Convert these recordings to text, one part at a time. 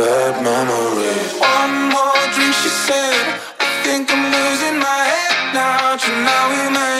bad memories. One more drink, she said. I think I'm losing my head now. Tonight we made.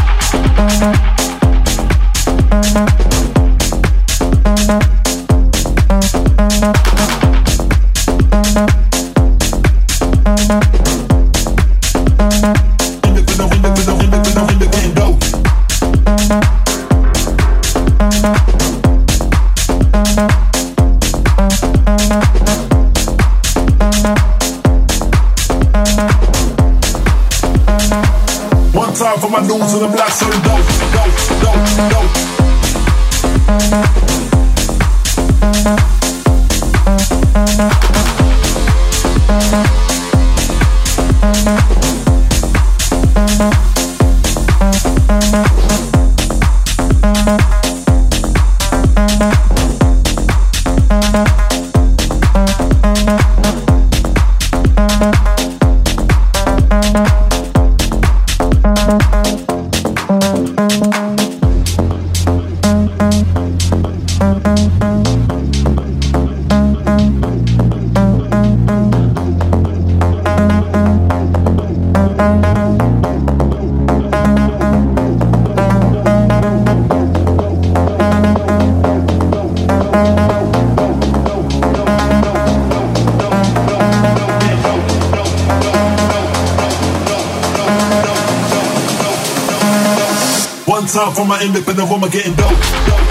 time for my independent woman getting dope.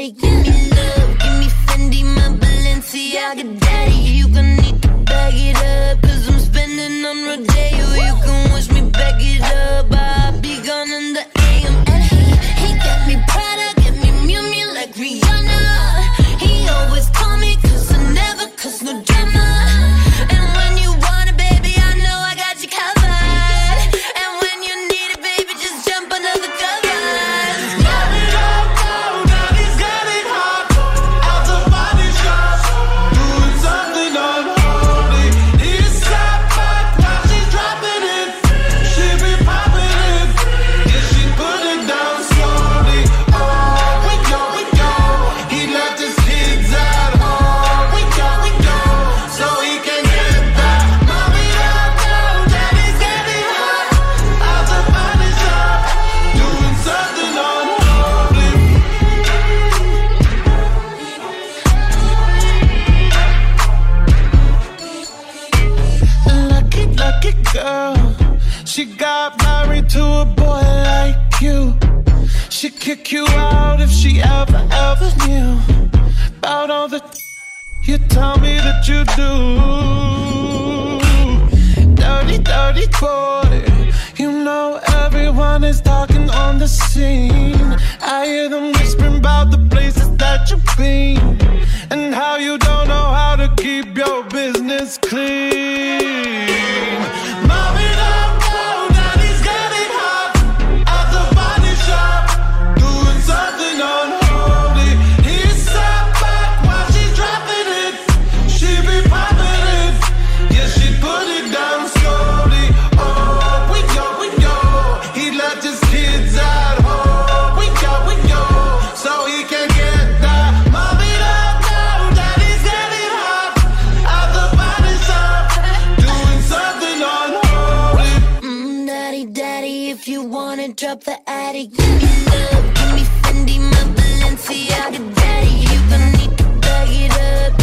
daddy. Give me love, give me Fendi, my Balenciaga daddy. You gon' need to bag it up, cause I'm spending on Rodeo. You can wish me back it up. Gucci, give me Fendi, my Balenciaga daddy. You gon' need to bag it up.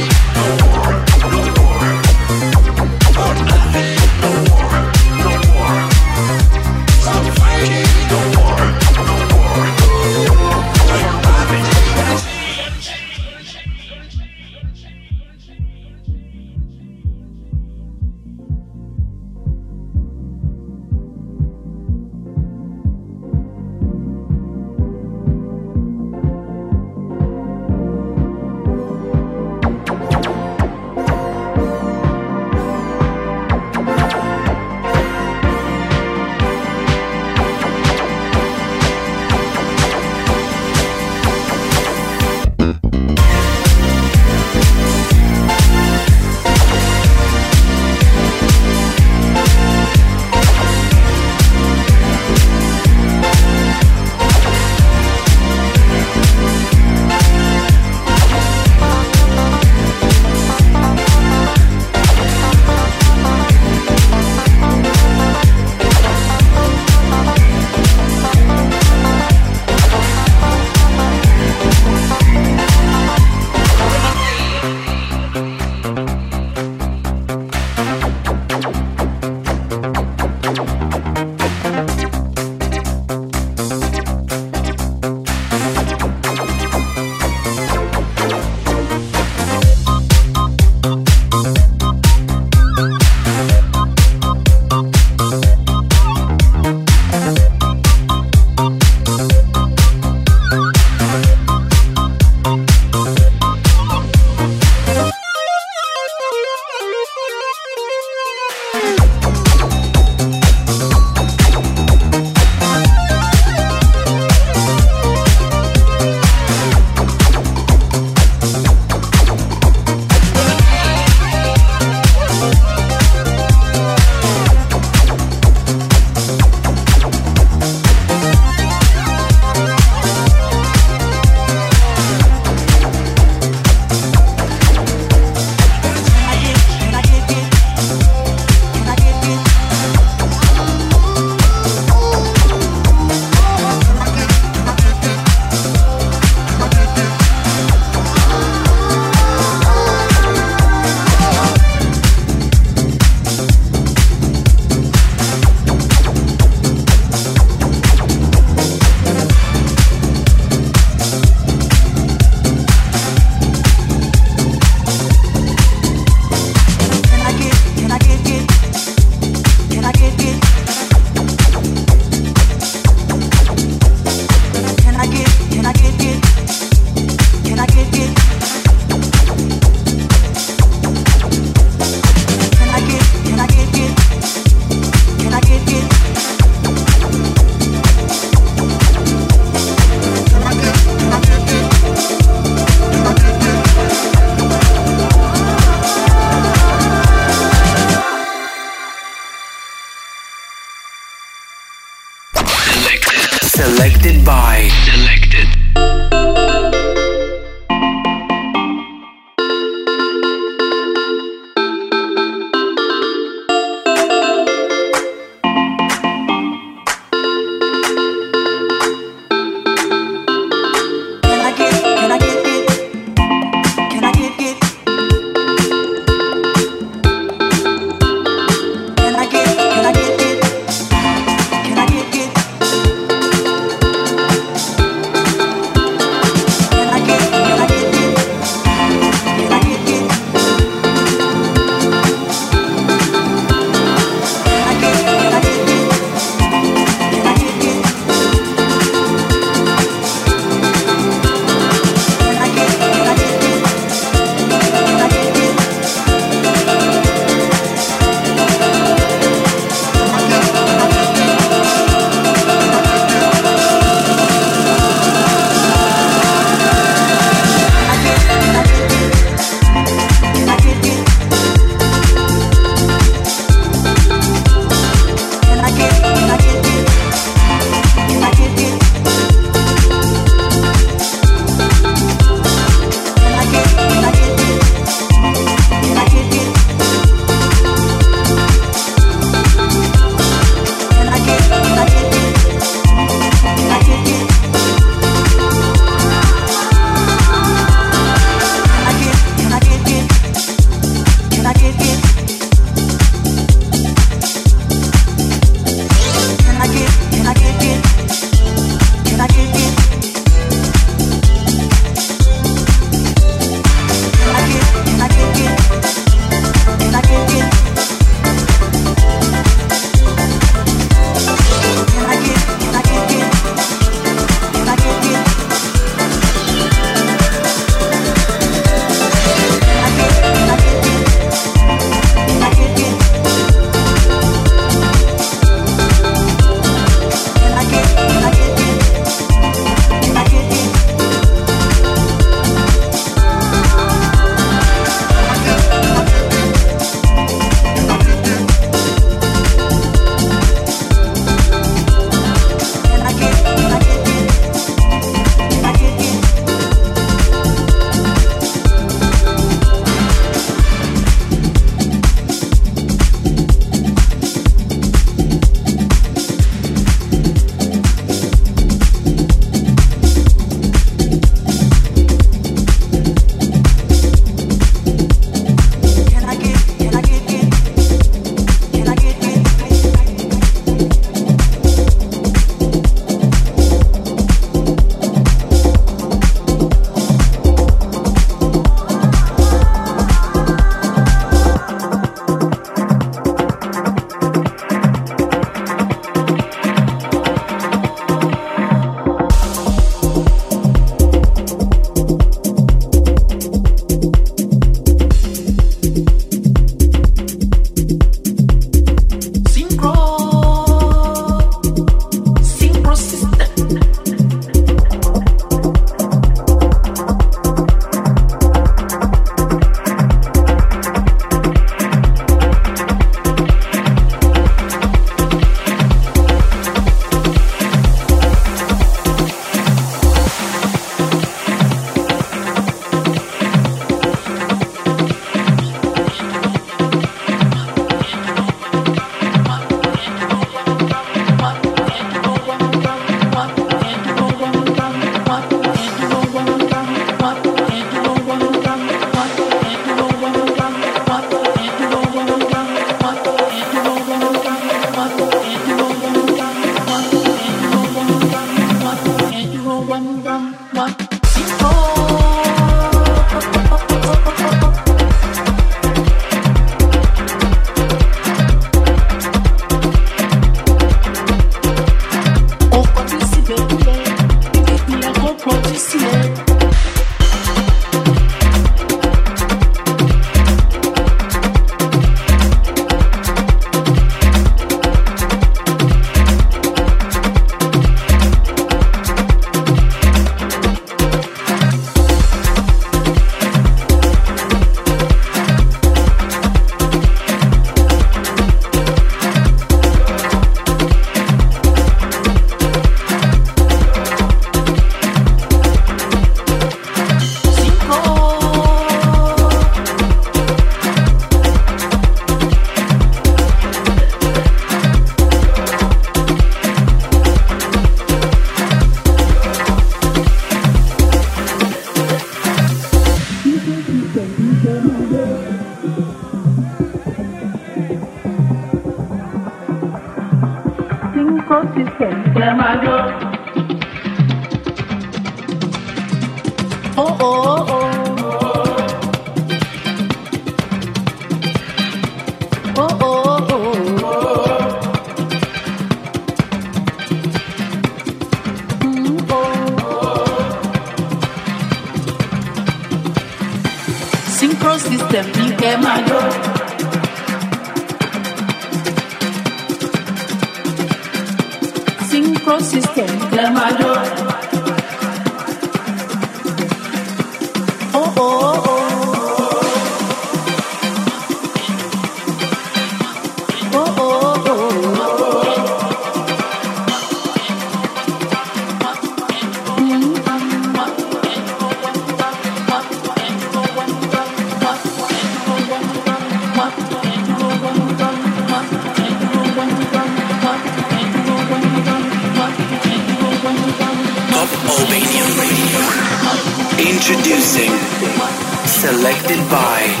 By Oh,